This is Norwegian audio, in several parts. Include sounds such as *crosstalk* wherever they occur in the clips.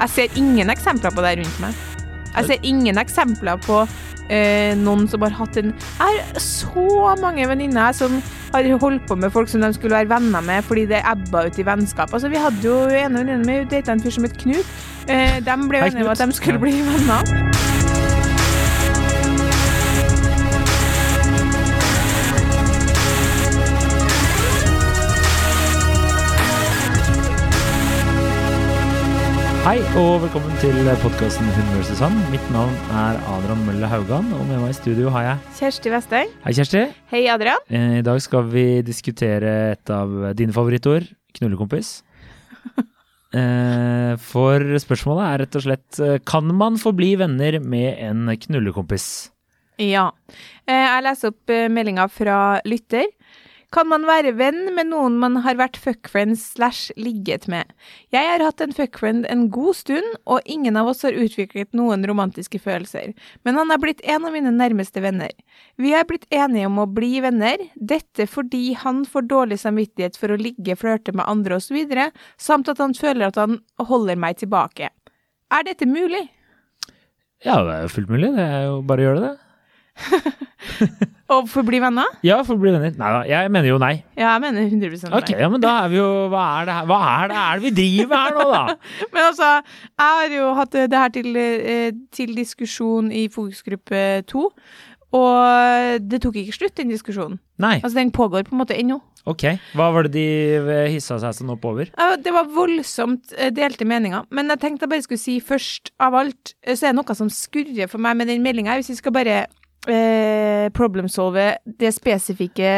Jeg ser ingen eksempler på det rundt meg. Jeg ser ingen eksempler på eh, noen som har hatt en Jeg har så mange venninner som har holdt på med folk som de skulle være venner med fordi det ebba ut i vennskap. Altså, vi hadde jo en venninne med data en fyr som het Knut. Eh, de ble jo enige om at de skulle bli venner. Hei og velkommen til podkasten Hun vs. Han. Mitt navn er Adrian Mølle Haugan, og med meg i studio har jeg Kjersti Vesteng. Hei, Kjersti. Hei, Adrian. Eh, I dag skal vi diskutere et av dine favorittord, knullekompis. *laughs* Eh, For spørsmålet er rett og slett eh, Kan man forbli venner med en knullekompis? Ja. Jeg leser opp meldinga fra lytter. Kan man være venn med noen man har vært fuckfriends slash ligget med? Jeg har hatt en fuckfriend en god stund, og ingen av oss har utviklet noen romantiske følelser, men han er blitt en av mine nærmeste venner. Vi er blitt enige om å bli venner, dette fordi han får dårlig samvittighet for å ligge, flørte med andre osv., samt at han føler at han holder meg tilbake. Er dette mulig? Ja, det er jo fullt mulig. Det er jo bare å gjøre det. *laughs* Å forbli venner? Ja, forbli venner. Nei da, jeg mener jo nei. Ja, jeg mener 100 nei. Ok, ja, men da er vi jo Hva er det her, hva er det, er det vi driver her nå, da? *laughs* Men altså, jeg har jo hatt det her til, eh, til diskusjon i fokusgruppe to, og det tok ikke slutt, den diskusjonen. Nei. Altså, den pågår på en måte ennå. Ok. Hva var det de hissa seg sånn opp over? Det var voldsomt eh, delte meninger, men jeg tenkte jeg bare skulle si først av alt, eh, så er det noe som skurrer for meg med den meldinga. Hvis vi skal bare eh, problemsolve det spesifikke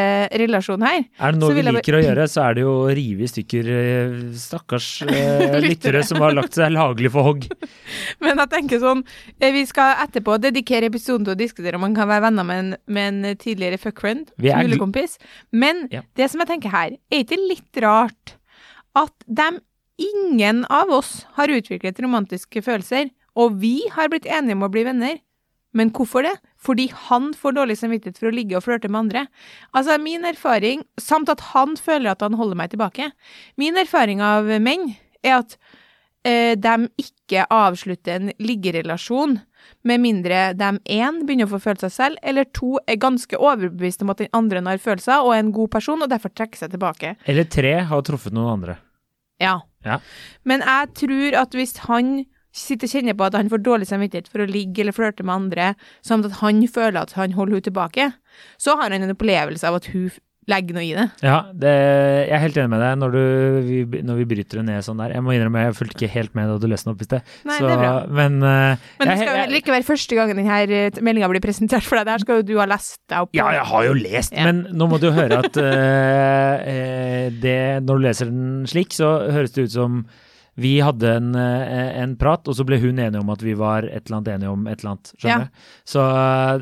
relasjonen her. Er det noe vi liker bare- å gjøre, så er det jo å rive i stykker eh, stakkars *laughs* eh, lyttere som har lagt seg laglig for hogg. *laughs* Men jeg tenker sånn, eh, vi skal etterpå dedikere episoden til å diskutere om man kan være venner med en, med en tidligere fuckfriend, er Men Ja. det som jeg tenker her, er ikke litt rart at dem, ingen av oss har utviklet romantiske følelser, og vi har blitt enige om å bli venner. Men hvorfor det? Fordi han får dårlig samvittighet for å ligge og flørte med andre. Altså, min erfaring, samt at han føler at han holder meg tilbake, min erfaring av menn er at eh, de ikke avslutter en liggerelasjon med mindre de én begynner å få følelser selv, eller to er ganske overbevist om at den andre har følelser og er en god person, og derfor trekker seg tilbake. Eller tre har truffet noen andre. Ja. Ja. Men jeg tror at hvis han sitter og kjenner på at han får dårlig samvittighet for å ligge eller flørte med andre, samt at han føler at han holder henne tilbake, så har han en opplevelse av at hun legger noe i det. Ja, det, jeg er helt enig med deg når, du, vi, når vi bryter det ned sånn der. Jeg må innrømme, jeg fulgte ikke helt med da du leste den opp i sted. Nei, Så- det er bra. Men, uh, Men det skal jo heller ikke være første gangen denne meldinga blir presentert for deg. Der skal jo du ha lest deg opp. på. Ja, jeg har jo lest, Ja. men nå må du høre at eh, eh, det, når du leser den slik, så høres det ut som vi hadde en, eh, en prat, og så ble hun enig om at vi var et eller annet enige om et eller annet. Skjønner Ja. du? Så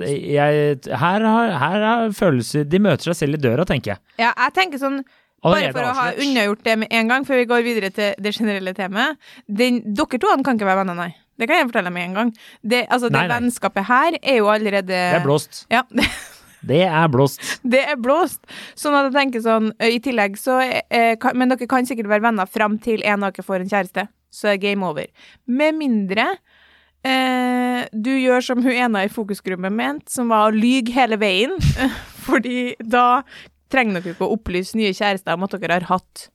eh, jeg, her, har, her har følelser De møter seg selv i døra, tenker jeg. Ja, jeg tenker sånn Bare for å ha unnagjort det med en gang, før vi går videre til det generelle temaet. Den, dere to kan ikke være venner, nei. Det kan jeg fortelle med en gang. Det, altså, det Nei, nei. vennskapet her er jo allerede Det er blåst. Ja, Det *laughs* er blåst. det er blåst. Sånn at jeg tenker sånn I tillegg så eh, kan, Men dere kan sikkert være venner fram til en av dere får en kjæreste. Så er game over. Med mindre eh, du gjør som hun ene i fokusgruppen mente, som var å lyge hele veien. *laughs* Fordi da trenger dere ikke å opplyse nye kjærester om at dere har hatt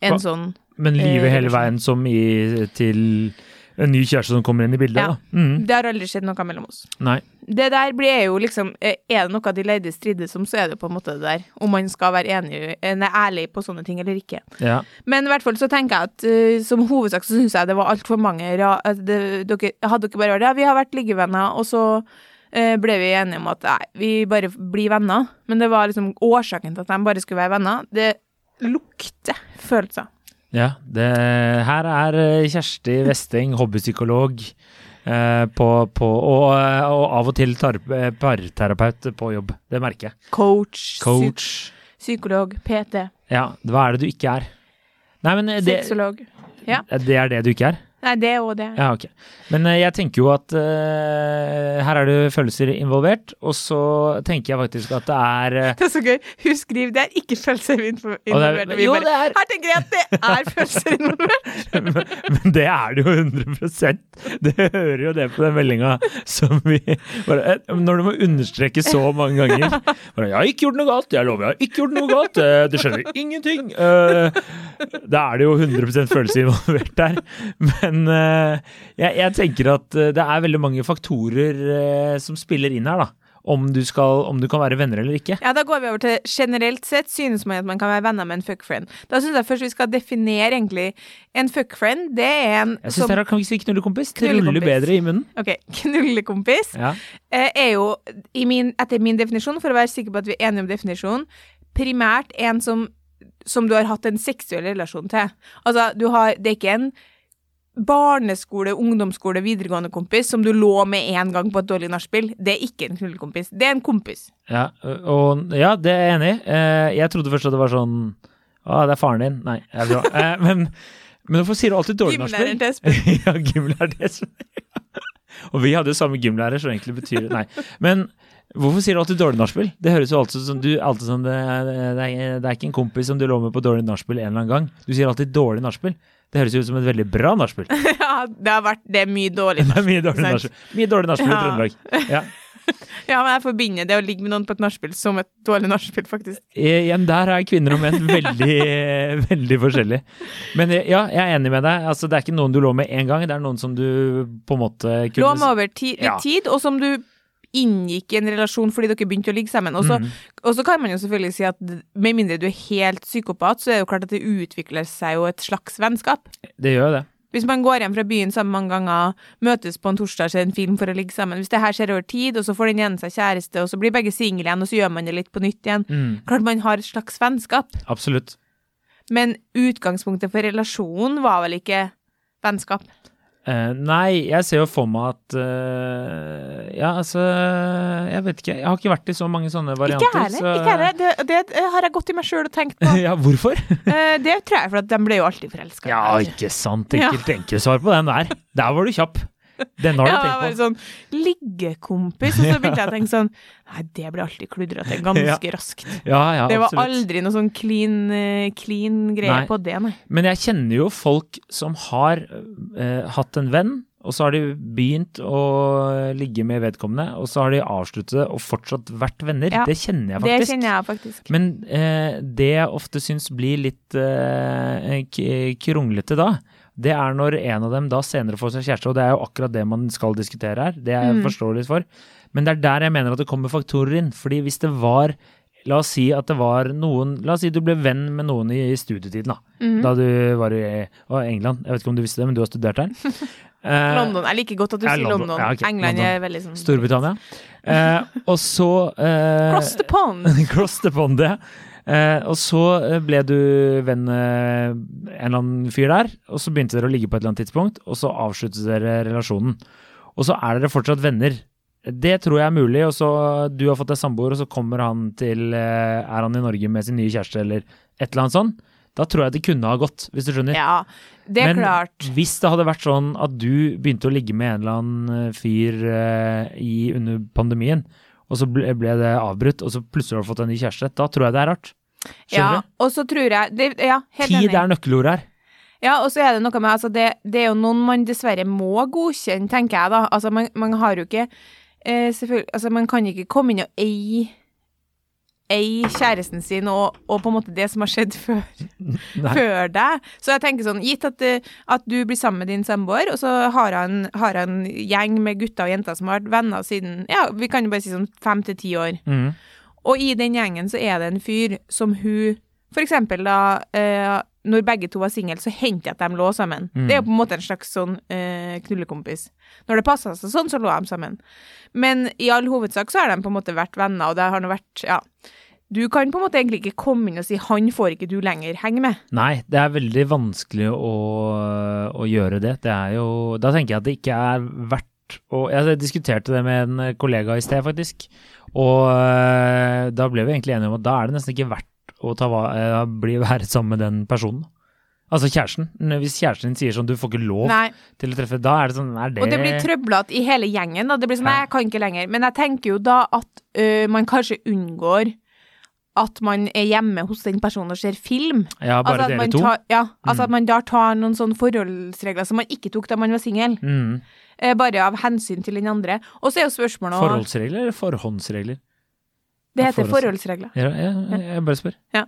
en Hva? sånn Men lyve hele veien som i, til en ny kjæreste som kommer inn i bildet, Ja. da. Mm. Det har aldri skjedd noe mellom oss. Nei. Det der blir jo liksom eh, Er det noe de leide strides om, så er det på en måte det der. Om man skal være enig, eh, nei, ærlig på sånne ting eller ikke. Ja. Men i hvert fall så tenker jeg at uh, som hovedsak så syns jeg det var altfor mange ra det, dere, Hadde dere bare vært ja, vi har vært liggevenner, og så uh, ble vi enige om at nei, vi bare blir venner. Men det var liksom årsaken til at de bare skulle være venner. Det lukter følelser. Ja, det, her er eh, Kjersti Westeng, hobbypsykolog, eh, på, på, og, eh, og av og til parterapeut på jobb. Det merker jeg. Coach, Coach. Psy psykolog, PT, Ja, hva er det du ikke er? Nei, men det, sexolog. Ja. det er det du ikke er? Nei, det og òg det. Ja, ok. Men eh, jeg tenker jo at uh, her er det følelser involvert, og så tenker jeg faktisk at det er uh, Det er så gøy. Hun skriver det er ikke følelser involvert. Er- jo, bare, det er- Her tenker jeg at det er følelser involvert. *laughs* men, men det er det jo 100 Det hører jo det på den meldinga som vi bare, Når du må understreke så mange ganger *laughs* bare, 'Jeg har ikke gjort noe galt. Jeg lover, jeg har ikke gjort noe galt. Det skjønner ingenting.' Uh, Da er det jo 100 følelser involvert der. Men eh, jeg, jeg tenker at eh, det er veldig mange faktorer eh, som spiller inn her, da. Om du, skal, om du kan være venner eller ikke. Ja, Da går vi over til generelt sett synes man at man kan være venner med en fuckfriend. Da syns jeg først vi skal definere egentlig En fuckfriend, det er en Jeg synes det er, Kan vi si knullekompis? Det ruller bedre i munnen. Ok, *laughs* knullekompis Ja. er jo, i min, etter min definisjon, for å være sikker på at vi er enige om definisjonen, primært en som, som du har hatt en seksuell relasjon til. Altså, du har Det er ikke en barneskole, ungdomsskole, videregående kompis som du lå med én gang på et dårlig nachspiel. Det er ikke en knullekompis. Det er en kompis. Ja, og ja, det er jeg enig i. Eh, Jeg trodde først at det var sånn Å, det er faren din. Nei, jeg er bra. *laughs* Eh, Men, men hvorfor sier du alltid dårlig nachspiel? Gymlæreren til Espen. *laughs* ja, gymlærer det som *laughs* Og vi hadde jo samme gymlærer, så egentlig betyr det Nei. Men hvorfor sier du alltid dårlig nachspiel? Det høres jo alltid som du alltid som det, det, er, det er ikke en kompis som du lå med på dårlig nachspiel en eller annen gang. Du sier alltid dårlig nachspiel. Det høres jo ut som et veldig bra nachspiel. *laughs* Ja, det har vært Det er mye dårlig. *laughs* Er mye dårlig nachspiel. Mye dårlig nachspiel i Trøndelag. Ja. *laughs* Ja, men jeg forbinder det å ligge med noen på et nachspiel som et dårlig nachspiel, faktisk. Igjen, der er kvinner og menn veldig, veldig forskjellige. Men ja, jeg er enig med deg. Altså, det er ikke noen du lå med én gang, det er noen som du på en måte kunne Lå med over ti, litt Ja. tid, og som du inngikk i en relasjon fordi dere begynte å ligge sammen. Og så, mm. og så kan man jo selvfølgelig si at med mindre du er helt psykopat, så er det jo klart at det utvikler seg jo et slags vennskap. Det gjør det. Hvis man går hjem fra byen sammen mange ganger, møtes på en torsdag, ser en film for å ligge sammen Hvis det her skjer over tid, og så får den ene seg kjæreste, og så blir begge single igjen, og så gjør man det litt på nytt igjen Mm, Klart man har et slags vennskap, absolutt. men utgangspunktet for relasjonen var vel ikke vennskap. Eh, nei, jeg ser jo for meg at uh, Ja, altså Jeg vet ikke. Jeg har ikke vært i så mange sånne varianter. Ikke heller. så- Ikke heller. Det, det har jeg gått i meg sjøl og tenkt på. *laughs* ja, hvorfor? uh, det tror jeg for at de ble jo alltid forelska. Ja, ikke sant. Enkelt, enkelt svar på den der. Der var du kjapp. Den har du Ja, tenkt bare på. sånn liggekompis, og så begynte jeg å tenke sånn *laughs* Nei, det blir alltid kludrete ganske raskt. Ja, ja, Det var absolutt. aldri noe sånn clean, eh, clean greie Nei. på det, nei. Men jeg kjenner jo folk som har eh, hatt en venn, og så har de begynt å ligge med vedkommende, og så har de avsluttet det og fortsatt vært venner. Ja, det kjenner jeg Det faktisk. kjenner jeg faktisk. Men eh, det jeg ofte syns blir litt eh, kronglete da, det er når en av dem da senere får seg kjæreste, og det er jo akkurat det man skal diskutere her. Det er jeg Mm. forståelig for. Men det er der jeg mener at det kommer faktorer inn. Fordi hvis det var La oss si at det var noen La oss si du ble venn med noen i studietiden, da. Mm. Da du var i England. Jeg vet ikke om du visste det, men du har studert der. *laughs* Eh, London. Jeg liker godt at du sier London. London. Ja, okay. England London. er veldig sånn Storbritannia. Eh, og så eh, Cross the pond. *laughs* Cross the pond, ja. Eh, og så eh, ble du venn med en eller annen fyr der, og så begynte dere å ligge på et eller annet tidspunkt, og så avsluttet dere relasjonen. Og så er dere fortsatt venner. Det tror jeg er mulig, og så du har fått deg samboer, og så kommer han til eh, Er han i Norge med sin nye kjæreste, eller et eller annet sånt? Da tror jeg det kunne ha gått, hvis du skjønner. Ja, det er Men klart. hvis det hadde vært sånn at du begynte å ligge med en eller annen eh, fyr i, under pandemien, og så ble det avbrutt, og så plutselig har du fått en ny kjæreste, da tror jeg det er rart. Ja, du? og så tror jeg det, Ja, helt Tid enig. er nøkkelord her. Ja, og så er det noe med altså det, det er jo noen man dessverre må godkjenne, tenker jeg da. Altså, man, man har jo ikke eh, Selvfølgelig Altså, man kan ikke komme inn og eie ei kjæresten sin og, og på en måte det som har skjedd før, *laughs* før deg. Så jeg tenker sånn, gitt at, eh, at du blir sammen med din samboer, og så har han, har han gjeng med gutter og jenter som har vært venner siden, ja, vi kan jo bare si sånn fem til ti år. Mhm. Og i den gjengen så er det en fyr som hun For eksempel da eh, Når begge to var single, så hendte det at de lå sammen. Mm. Det er jo på en måte en slags sånn eh, knullekompis. Når det passa seg sånn, så lå de sammen. Men i all hovedsak så har de på en måte vært venner, og det har nå vært Ja. Du kan på en måte egentlig ikke komme inn og si 'han får ikke du lenger henge med'. Nei, det er veldig vanskelig å, å gjøre det. Det er jo Da tenker jeg at det ikke er verdt å Jeg diskuterte det med en kollega i sted, faktisk. Og eh, da ble vi egentlig enige om at da er det nesten ikke verdt å ta, eh, bli *laughs* være sammen med den personen. Altså kjæresten. Hvis kjæresten din sier sånn du får ikke lov Nei. til å treffe, da er det sånn er det Og det blir trøblete i hele gjengen. Da. Det blir sånn, nei, jeg kan ikke lenger. Men jeg tenker jo da at ø, man kanskje unngår at man er hjemme hos den personen og ser film. Ja, bare altså dere to. Tar, ja, altså Mm. at man da tar noen sånne forholdsregler som man ikke tok da man var singel. Mm. Eh, bare av hensyn til den andre. Og så er jo spørsmålet Forholdsregler eller forhåndsregler? Det heter forholdsregler. Ja, jeg, jeg bare spør. Ja.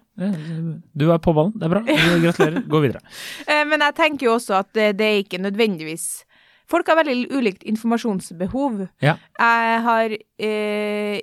Du er på ballen, det er bra. *laughs* Gratulerer. Gå videre. Eh, Men jeg tenker jo også at det, det er ikke nødvendigvis Folk har veldig ulikt informasjonsbehov. Ja. Jeg har eh,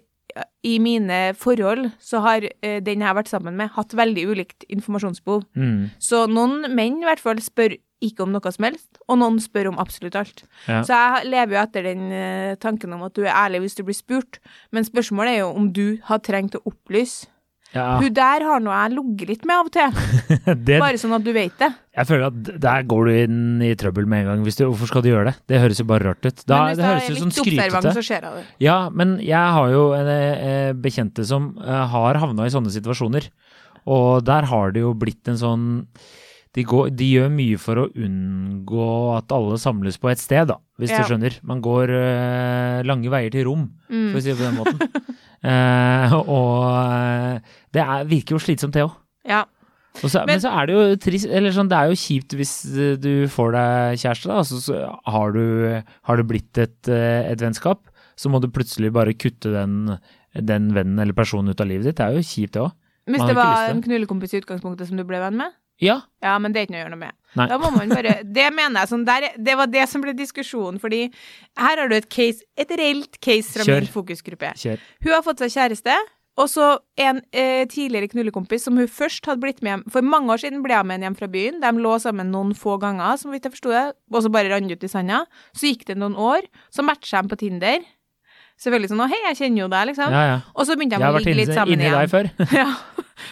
I mine forhold så har eh, den jeg har vært sammen med, hatt veldig ulikt informasjonsbehov. Mm. Så noen menn i hvert fall spør ikke om noe som helst, og noen spør om absolutt alt. Ja. Så jeg lever jo etter den eh, tanken om at du er ærlig hvis du blir spurt, men spørsmålet er jo om du har trengt å opplyse. Ja, Hun der har nå jeg ligget litt med av og til, *laughs* det, bare sånn at du vet det. jeg føler at der går du inn i trøbbel med en gang. Hvis du, hvorfor skal du gjøre det? Det høres jo bare rart ut. Da, men hvis det jeg høres ut som skrytete. så skjer det. Ja, men jeg har jo en, eh, bekjente som eh, har havna i sånne situasjoner. Og der har det jo blitt en sånn de, går, de gjør mye for å unngå at alle samles på et sted, da, hvis Ja. du skjønner. Man går uh, lange veier til rom, Mm. for å si det på den måten. uh, *laughs* og eh, det er, virker jo slitsomt, det òg. Ja. Men, Men- så er det jo trist, eller sånn, det er jo kjipt hvis du får deg kjæreste, da, så, så har, du, har det blitt et, et vennskap, så må du plutselig bare kutte den, den vennen eller personen ut av livet ditt. Det er jo kjipt, det òg. Hvis det var en knullekompis i utgangspunktet som du ble venn med? Ja. Ja, men det er ikke noe å gjøre noe med. Nei. Da må man bare Det mener jeg sånn der, Det var det som ble diskusjonen, fordi her har du et case, et reelt case fra Kjør. min fokusgruppe. Kjør. Hun har fått seg kjæreste, og så en eh, tidligere knullekompis som hun først hadde blitt med hjem For mange år siden ble hun med hjem fra byen. De lå sammen noen få ganger, som vidt jeg forsto det, og så bare rant ut i sanda. Så gikk det noen år, så matcha de på Tinder. Selvfølgelig sånn 'Å, hei, jeg kjenner jo deg', liksom. Ja, ja. Og så begynte Jeg de å ligge litt inni, sammen inni igjen. deg før. *laughs* Ja.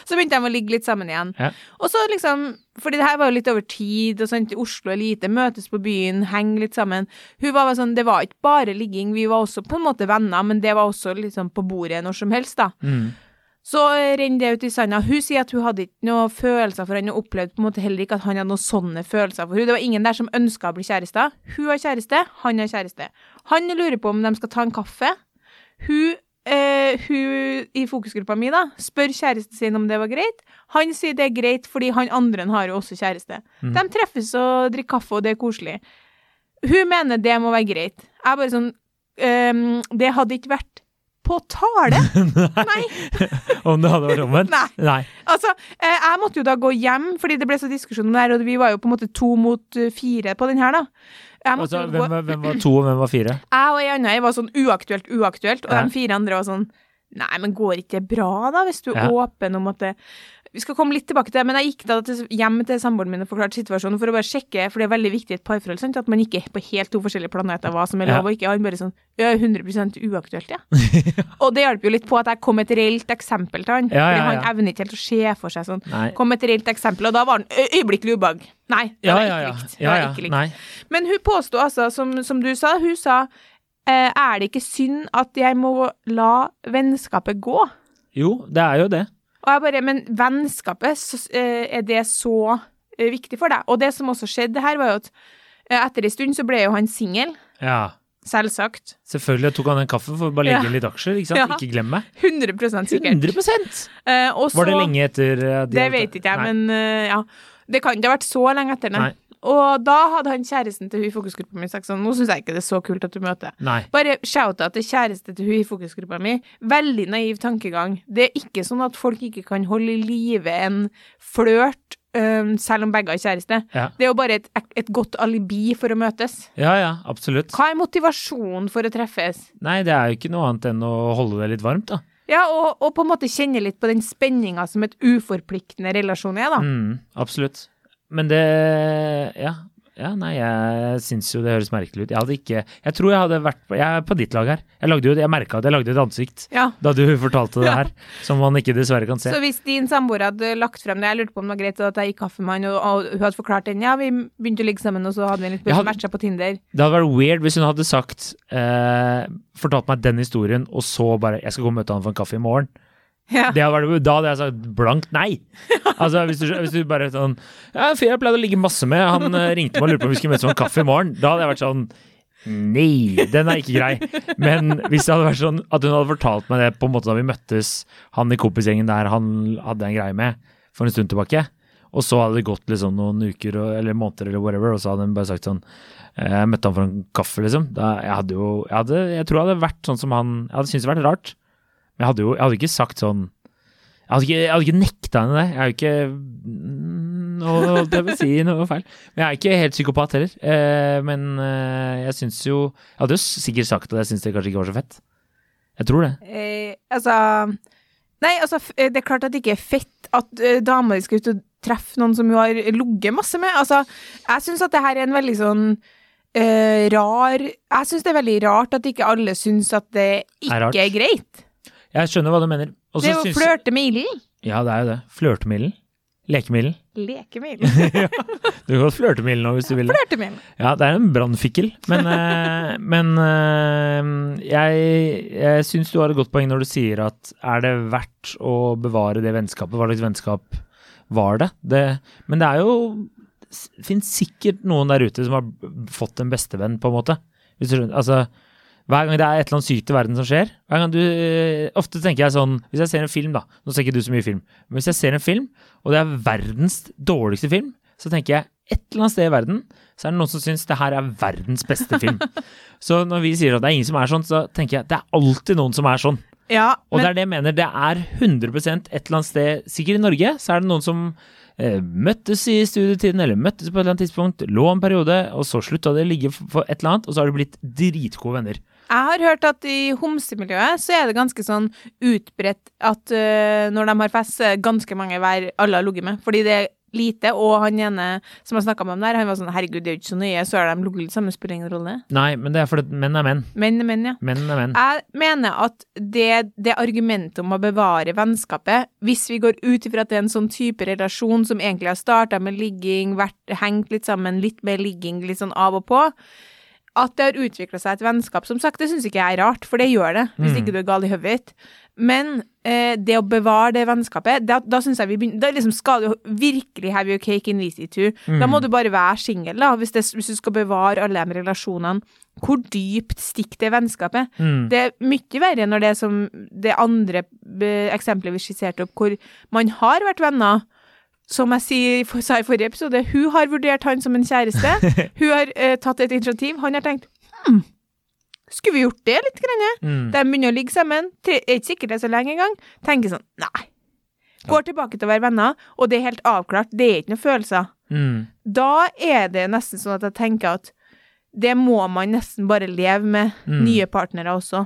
Så begynte de å ligge litt sammen igjen. Ja. Og så liksom, fordi det her var jo litt over tid, og sånt, Oslo er lite, møtes på byen, henger litt sammen. Hun var sånn, det var ikke bare ligging, vi var også på en måte venner, men det var også liksom på bordet når som helst, da. Mm. Så renner det ut i sanda. Hun sier at hun hadde ikke noe følelser for han, og opplevde på en måte heller ikke at han hadde noen sånne følelser for hun. Det var ingen der som ønska å bli kjærester. Hun har kjæreste, han har kjæreste. Han lurer på om de skal ta en kaffe. Hun, eh, hun i fokusgruppa mi da, spør kjæresten sin om det var greit. Han sier det er greit, fordi han andre har jo også kjæreste. Mm. De treffes og drikker kaffe, og det er koselig. Hun mener det må være greit. Jeg bare sånn um, Det hadde ikke vært på tale. *laughs* Nei. Om det hadde vært omvendt? Nei. Nei. Altså, eh, jeg måtte jo da gå hjem, fordi det ble så diskusjon om det her, og vi var jo på en måte to mot eh, fire på den her, da. Altså, hvem, var- hvem var to, og hvem var fire? jeg og ei anna var sånn uaktuelt, uaktuelt, og Ja. de fire andre var sånn Nei, men går ikke det bra, da, hvis du er Ja. åpen om at det Vi skal komme litt tilbake til det, men jeg gikk da til, hjem til samboeren min og forklarte situasjonen for å bare sjekke, for det er veldig viktig i et parforhold, sant, at man ikke er på helt to forskjellige planeter, hva som er Ja. lov og ikke. Han bare sånn Ja, 100% uaktuelt, ja. *laughs* og det hjalp jo litt på at jeg kom med et reelt eksempel til han, Ja, ja, fordi han evner ikke helt å se for seg sånn Nei. kom med et reelt eksempel, og da var han øyeblikkelig ubehag. Nei, det Ja, var ja, ikke ja. likt. Det ja, var ja. ikke likt. Men hun påsto altså, som, som du sa, hun sa eh, er det ikke synd at jeg må la vennskapet gå? Jo, det er jo det. Og jeg bare, men vennskapet, eh, er det så eh, viktig for deg? Og det som også skjedde her, var jo at eh, etter en stund så ble jo han singel, Ja. selvsagt. Selvfølgelig tok han en kaffe for å bare legge Ja. litt aksjer, ikke sant? Ja. Ikke glem meg. 100 sikkert. 100 Eh, Var det lenge etter de Det vet ikke jeg, men ja. Det kan ikke ha vært så lenge etter, nei. Nei. Og da hadde han kjæresten til hun i fokusgruppa mi sagt sånn, nå syns jeg ikke det er så kult at du møter. Nei. Bare shout-out til kjæreste til hun i fokusgruppa mi. Veldig naiv tankegang. Det er ikke sånn at folk ikke kan holde i live en flørt um, selv om begge har kjæreste. Ja. Det er jo bare et, et godt alibi for å møtes. Ja, ja, absolutt. Hva er motivasjonen for å treffes? Nei, det er jo ikke noe annet enn å holde det litt varmt, da. Ja, og, og på en måte kjenne litt på den spenninga som et uforpliktende relasjon er, da. Mm, absolutt. Men det Ja. Ja, nei, jeg syns jo det høres merkelig ut. Jeg hadde ikke Jeg tror jeg hadde vært på Jeg er på ditt lag her. Jeg lagde jo Jeg merka at jeg lagde et ansikt Ja. da du fortalte det her, som man ikke dessverre kan se. Så hvis din samboer hadde lagt frem det, jeg lurte på om det var greit at jeg gikk kaffe med han, og, og hun hadde forklart den, ja, vi begynte å ligge sammen, og så hadde vi litt hadde- matcha på Tinder. Det hadde vært weird hvis hun hadde sagt eh, Fortalt meg den historien, og så bare Jeg skal gå og møte han for en kaffe i morgen. Ja. Det hadde vært, da hadde jeg sagt blankt nei. Altså, hvis du, hvis du bare sånn Ja, en fyr jeg pleide å ligge masse med, han eh, ringte meg og lurte på om vi skulle møtes om en kaffe i morgen. Da hadde jeg vært sånn Nei, den er ikke grei. Men hvis det hadde vært sånn at hun hadde fortalt meg det på en måte da vi møttes, han i kompisgjengen der han hadde en greie med for en stund tilbake, og så hadde det gått liksom noen uker eller måneder eller whatever, og så hadde hun bare sagt sånn eh, Jeg møtte han for en kaffe, liksom. Da, jeg hadde jo jeg, hadde, jeg tror jeg hadde vært sånn som han Jeg hadde syntes det hadde vært rart. Jeg hadde jo jeg hadde ikke sagt sånn Jeg hadde ikke, jeg hadde ikke nekta henne det. Jeg er jo ikke Nå noe, jeg si noe feil. Men jeg er ikke helt psykopat heller. Eh, men eh, jeg syns jo Jeg hadde jo sikkert sagt at jeg syns det kanskje ikke var så fett. Jeg tror det. Eh, altså Nei, altså, eh, det er klart at det ikke er fett at uh, damer skal ut og treffe noen som hun har ligget masse med. Altså, jeg syns at det her er en veldig sånn uh, rar Jeg syns det er veldig rart at ikke alle syns at det ikke Er er, greit. Jeg skjønner hva du mener. Også Det er jo syns- flørte med ilden. Ja, det er jo det. Leke med ilden. Du kan godt flørte med ilden nå hvis du vil. Flørte. Ja, det er en brannfikkel, men, *laughs* eh, men eh, jeg, jeg syns du har et godt poeng når du sier at er det verdt å bevare det vennskapet? Hva slags vennskap var det? det men det er jo Det finnes sikkert noen der ute som har fått en bestevenn, på en måte. Hvis du skjønner, altså hver gang det er et eller annet sykt i verden som skjer hver gang du, eh, Ofte tenker jeg sånn Hvis jeg ser en film, da Nå ser ikke du så mye film, men hvis jeg ser en film, og det er verdens dårligste film, så tenker jeg et eller annet sted i verden så er det noen som syns det her er verdens beste film. *laughs* så når vi sier at det er ingen som er sånn, så tenker jeg det er alltid noen som er sånn. Ja, Og men det er det jeg mener. Det er 100 et eller annet sted, sikkert i Norge, så er det noen som eh, møttes i studietiden, eller møttes på et eller annet tidspunkt, lå en periode, og så slutta de å ligge for et eller annet, og så har de blitt dritgode venner. Jeg har hørt at i homsemiljøet så er det ganske sånn utbredt at uh, når de har fest, er det ganske mange hver alle har ligget med. Fordi det er lite, og han ene som har snakka med dem der, han var sånn herregud, det er jo ikke så nøye, så har de ligget litt sammen, spiller ingen rolle. Nei, men det er fordi menn er menn. Menn er menn, ja. Menn er menn. Jeg mener at det, det argumentet om å bevare vennskapet, hvis vi går ut ifra at det er en sånn type relasjon som egentlig har starta med ligging, vært, hengt litt sammen, litt mer ligging, litt sånn av og på, at det har utvikla seg et vennskap. Som sagt, det syns ikke jeg er rart, for det gjør det, hvis Mm. ikke du er gal i hodet. Men eh, det å bevare det vennskapet, da, da syns jeg vi begynner Da liksom skal du virkelig have your cake and eat it too. Da må du bare være singel, da, hvis, det, hvis du skal bevare alle de relasjonene. Hvor dypt stikker det vennskapet? Mm. Det er mye verre når det er som det andre eksempelet vi skisserte opp, hvor man har vært venner. Som jeg sier, sa i forrige episode, hun har vurdert han som en kjæreste. *laughs* Hun har eh, tatt et initiativ. Han har tenkt hm, skulle vi gjort det litt? Grann? Mm. De begynner å ligge sammen. tre- Er ikke sikkert det er så lenge engang. Tenker sånn nei. Går tilbake til å være venner, og det er helt avklart. Det er ikke noen følelser. Mm. Da er det nesten sånn at jeg tenker at det må man nesten bare leve med Mm. nye partnere også.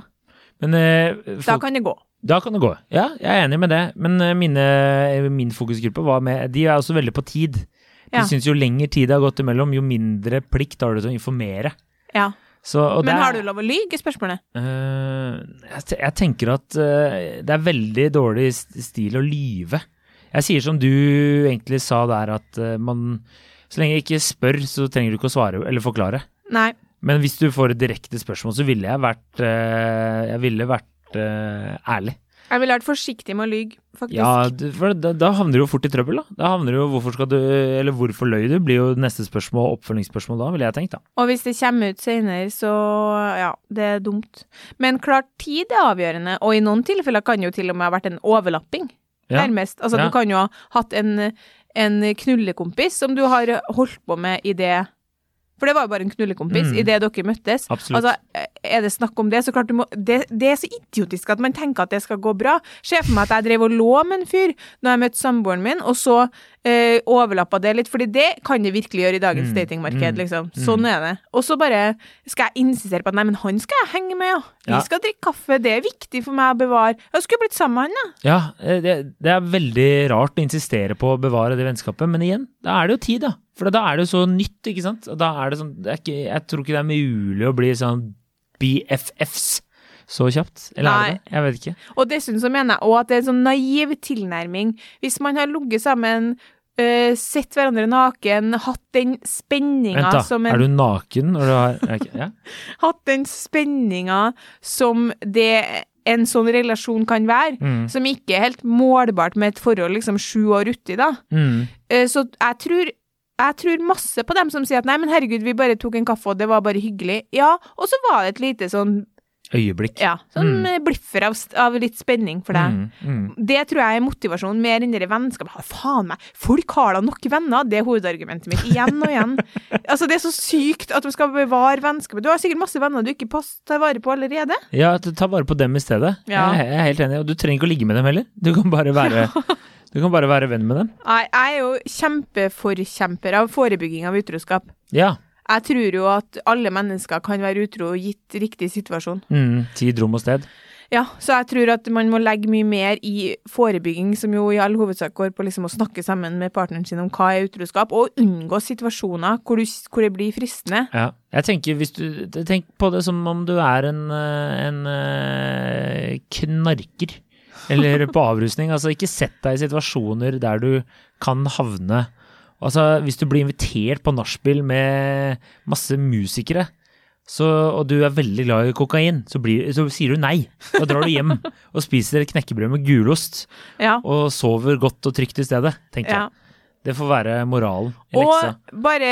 Men eh, Da kan det gå. Da kan det gå. Ja, jeg er enig med det. Men eh, mine, min fokusgruppe var med De er også veldig på tid. De Ja. syns jo lengre tid det har gått imellom, jo mindre plikt har du til å informere. Ja. Så, Men er- har du lov å lyge, i spørsmålet? Uh, jeg, jeg tenker at uh, det er veldig dårlig stil å lyve. Jeg sier som du egentlig sa der, at uh, man Så lenge jeg ikke spør, så trenger du ikke å svare eller forklare. Nei. Men hvis du får et direkte spørsmål, så ville jeg vært eh, Jeg ville vært eh, ærlig. Jeg ville vært forsiktig med å lyge, faktisk. Ja, for da, da havner du jo fort i trøbbel, da. Da havner du jo hvorfor skal du Eller hvorfor løy du? Blir jo neste spørsmål oppfølgingsspørsmål da, ville jeg tenkt, da. Og hvis det kommer ut senere, så ja, det er dumt. Men klart, tid er avgjørende, og i noen tilfeller kan jo til og med ha vært en overlapping. Ja. Nærmest. Altså, Ja. du kan jo ha hatt en, en knullekompis som du har holdt på med i det For det var jo bare en knullekompis Mm. i det dere møttes. Absolutt. Altså, er det snakk om det, så klart du må det, det er så idiotisk at man tenker at det skal gå bra. Se for meg at jeg drev og lå med en fyr når jeg møtte samboeren min, og så eh, overlappa det litt, fordi det kan det virkelig gjøre i dagens Mm, datingmarked, mm, liksom. Sånn er det. Og så bare skal jeg insistere på at nei, men han skal jeg henge med, ja. Vi Ja. skal drikke kaffe, det er viktig for meg å bevare. Jeg skulle blitt sammen med han, da. Ja, eh, det, det er veldig rart å insistere på å bevare det vennskapet, men igjen, da er det jo tid, da. For da er det jo så nytt, ikke sant. Og da er det sånn det er ikke, Jeg tror ikke det er mulig å bli sånn BFFs så kjapt. Eller er det det? Jeg vet ikke. Og dessuten så mener jeg òg at det er en sånn naiv tilnærming. Hvis man har ligget sammen, øh, sett hverandre naken, hatt den spenninga som en Er du naken når du har okay, Ja? *laughs* Hatt den spenninga som det en sånn relasjon kan være, Mm. som ikke er helt målbart med et forhold liksom sju år uti, da. Mm. Eh, Så jeg tror, jeg tror masse på dem som sier at nei, men herregud, vi bare tok en kaffe, og det var bare hyggelig. Ja, og så var det et lite sånn, Øyeblikk. ja, sånn Mm. bliffer av, av litt spenning for deg. Mm. Mm. Det tror jeg er motivasjonen, mer enn det vennskapet. Ha, faen meg, folk har da nok venner, det er hovedargumentet mitt, igjen og igjen. *laughs* altså, det er så sykt at du skal bevare vennskapet. Du har sikkert masse venner du ikke tar vare på allerede. Ja, ta vare på dem i stedet. Ja. Jeg, er- jeg er helt enig. Og du trenger ikke å ligge med dem heller. Du kan bare være, *laughs* du kan bare være venn med dem. Nei, jeg er jo kjempeforkjemper av forebygging av utroskap. Ja. Jeg tror jo at alle mennesker kan være utro gitt riktig situasjon. Mm. Tid, rom og sted. Ja, så jeg tror at man må legge mye mer i forebygging, som jo i all hovedsak går på liksom å snakke sammen med partneren sin om hva er utroskap, og unngå situasjoner hvor, du, hvor det blir fristende. Ja. Jeg tenker hvis du Tenk på det som om du er en, eh, en eh, knarker. Eller på avrusning. Altså, ikke sett deg i situasjoner der du kan havne Altså, hvis du blir invitert på nachspiel med masse musikere, så, og du er veldig glad i kokain, så, blir, så sier du nei. Da drar du hjem og spiser et knekkebrød med gulost, Ja. og sover godt og trygt i stedet, tenker ja. jeg. Det får være moralen i leksa. Og bare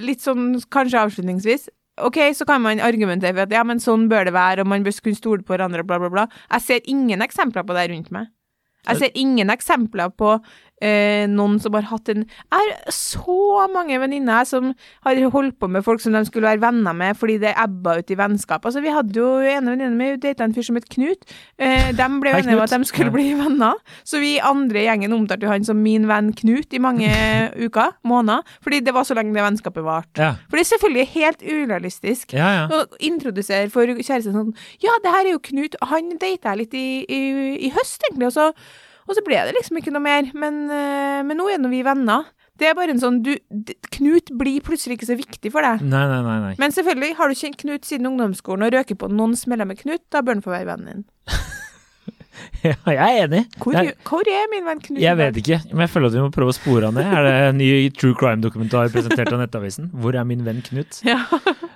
litt sånn kanskje avslutningsvis. Ok, så kan man argumentere for at ja, men sånn bør det være, og man bør kunne stole på hverandre, bla, bla, bla. Jeg ser ingen eksempler på det rundt meg. Jeg ser ingen eksempler på eh, noen som har hatt en Jeg har så mange venninner som har holdt på med folk som de skulle være venner med fordi det ebba ut i vennskap. Altså, vi hadde jo en venninne med hun data en fyr som het Knut. Eh, de ble enige om at de skulle bli venner. Så vi andre i gjengen omtalte han som min venn Knut i mange *laughs* uker, måneder, fordi det var så lenge det vennskapet varte. Ja, For det er selvfølgelig helt urealistisk ja. ja. å introdusere for kjæresten sånn Ja, det her er jo Knut, han data jeg litt i, i, i høst, egentlig, og så, og så ble det liksom ikke noe mer. Men, eh, men nå er nå vi venner. Det er bare en sånn du, Knut blir plutselig ikke så viktig for deg. Nei, nei, nei. nei. Men selvfølgelig, har du kjent Knut siden ungdomsskolen og røker på noen smeller med Knut, da bør han få være vennen din. *laughs* Ja, jeg er enig. Hvor, jeg, er- hvor er min venn Knut? Jeg vet ikke, men jeg føler at vi må prøve å spore han ned. Er det en ny true crime-dokumentar presentert av Nettavisen? Hvor er min venn Knut? Ja.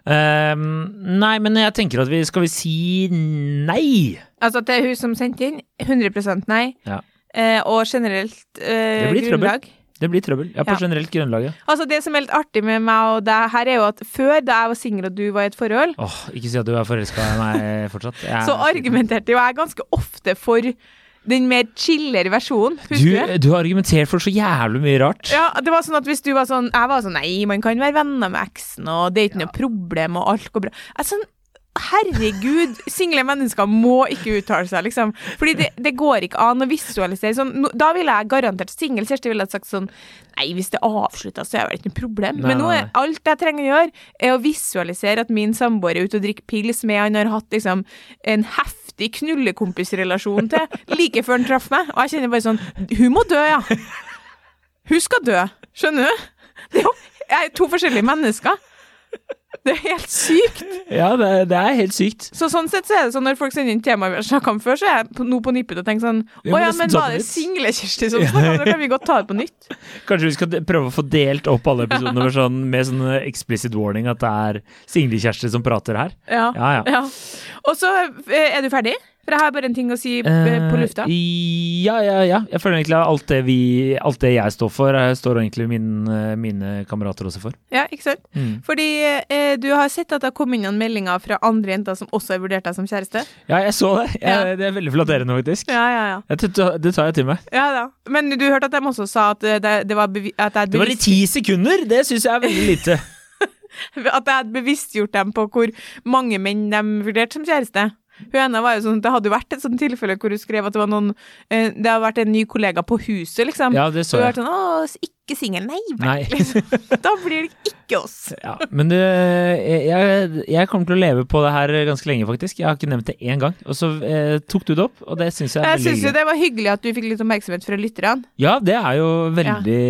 Um, *laughs* nei, men jeg tenker at vi skal vi si nei? Altså til hun som sendte inn, 100% nei. Ja. Eh, og generelt eh, Det grunnlag. trøbbel. Det blir trøbbel. Ja, på Ja. generelt grunnlag. Altså Det som er litt artig med meg og deg her, er jo at før, da jeg var singel og du var i et forhold, Åh, ikke si at du er forelska i meg *laughs* fortsatt. Jeg så argumenterte jo jeg ganske ofte for den mer chillere versjonen. Du? du, har argumentert for så jævlig mye rart. Ja, det var sånn at hvis du var sånn Jeg var sånn Nei, man kan være venner med eksen, og det er ikke noe problem, og alt går bra. Jeg sånn Herregud, single mennesker må ikke uttale seg, liksom. Fordi det, det går ikke an å visualisere sånn. No, Da ville jeg garantert singel Kjersti ville sagt sånn Nei, hvis det avslutta, så er det ikke noe problem. Nei, Men nå er alt jeg trenger å gjøre, er å visualisere at min samboer er ute og drikker pils med han har hatt liksom en heftig knullekompisrelasjon til like før han traff meg. Og jeg kjenner bare sånn Hun må dø, ja. Hun skal dø. Skjønner du? Det er jo er to forskjellige mennesker. Det er helt sykt. Ja, det, det er helt sykt. Så sånn sett så er det sånn når folk sender inn temaer vi har snakka om før, så er jeg nå på nippet og tenker sånn Å ja, men ta var det det single Kjersti som snakka om det? *laughs* Kan vi godt ta det på nytt? Kanskje vi skal prøve å få delt opp alle episodene *laughs* med sånn, med sånn explicit warning at det er single-Kjersti som prater her. Ja. Ja, ja. ja. Og så eh, er du ferdig? For jeg har bare en ting å si eh, på lufta. Eh, ja, ja, ja. Jeg føler egentlig at alt det, vi, alt det jeg står for, jeg står egentlig min, eh, mine kamerater også for. Ja, ikke sant? Mm. Fordi eh, du har sett at det har kommet inn noen meldinger fra andre jenter som også har vurdert deg som kjæreste? Ja, jeg så det. Jeg, Ja. Det er veldig flatterende, faktisk. Ja, ja, ja. Det det tar jeg til meg. ja da. Men du hørte at de også sa at eh, det, det var bevi at jeg Det var i ti sekunder! Det syns jeg er veldig lite. *laughs* At jeg hadde bevisstgjort dem på hvor mange menn de vurderte som kjæreste. Hun ene var jo sånn, Det hadde jo vært et sånt tilfelle hvor hun skrev at det var noen eh, Det har vært en ny kollega på huset, liksom. Ja, det så jeg. hun har vært sånn Å, ikke singel. Nei Nei. vel. Liksom. *laughs* Da blir det ikke oss. Ja, men det, jeg, jeg kommer til å leve på det her ganske lenge, faktisk. Jeg har ikke nevnt det én gang. Og så eh, tok du det opp, og det syns jeg er Jeg veldig syns jo det var hyggelig at du fikk litt oppmerksomhet fra lytterne. Ja, det er jo veldig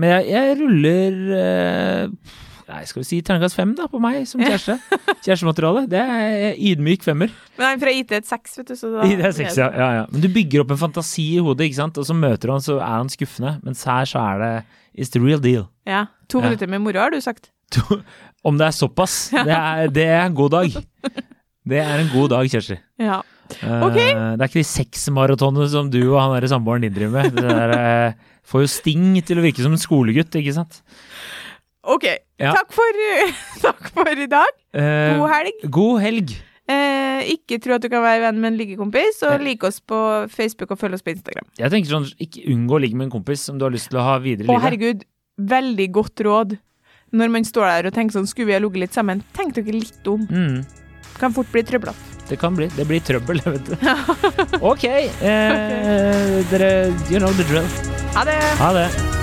Men jeg, jeg ruller eh, Nei, skal vi si terningkast fem da, på meg som kjæreste. *laughs* Kjærestemateriale. Det er ydmyk femmer. Men han fra IT et seks, vet du. Så da, Det er seks, ja, ja, ja. Men du bygger opp en fantasi i hodet, ikke sant? og så møter du han, så er han skuffende. Mens her så er det It's the real deal. Ja. To Ja. minutter med moro, har du sagt. To- Om det er såpass, det er, det er en god dag. Det er en god dag, Kjersti. *laughs* Ja. Eh, Ok. Det er ikke de seks maratonene som du og han samboeren din driver med. Det der, uh, får jo Sting til å virke som en skolegutt, ikke sant? OK. Ja. Takk, for, *laughs* takk for i dag. Eh, God helg. God helg. Eh, ikke tro at du kan være venn med en liggekompis, og Ja. like oss på Facebook og følg oss på Instagram. Jeg tenker sånn, Ikke unngå å ligge med en kompis som du har lyst til å ha videre i Å, herregud, veldig godt råd. Når man står der og tenker sånn, skulle vi ha ligget litt sammen? Tenk dere litt om. Mm, Kan fort bli trøblete. det kan bli. Det blir trøbbel, *laughs* vet du. Ok. Eh, *laughs* dere You know the drill. Ha det! Ha det.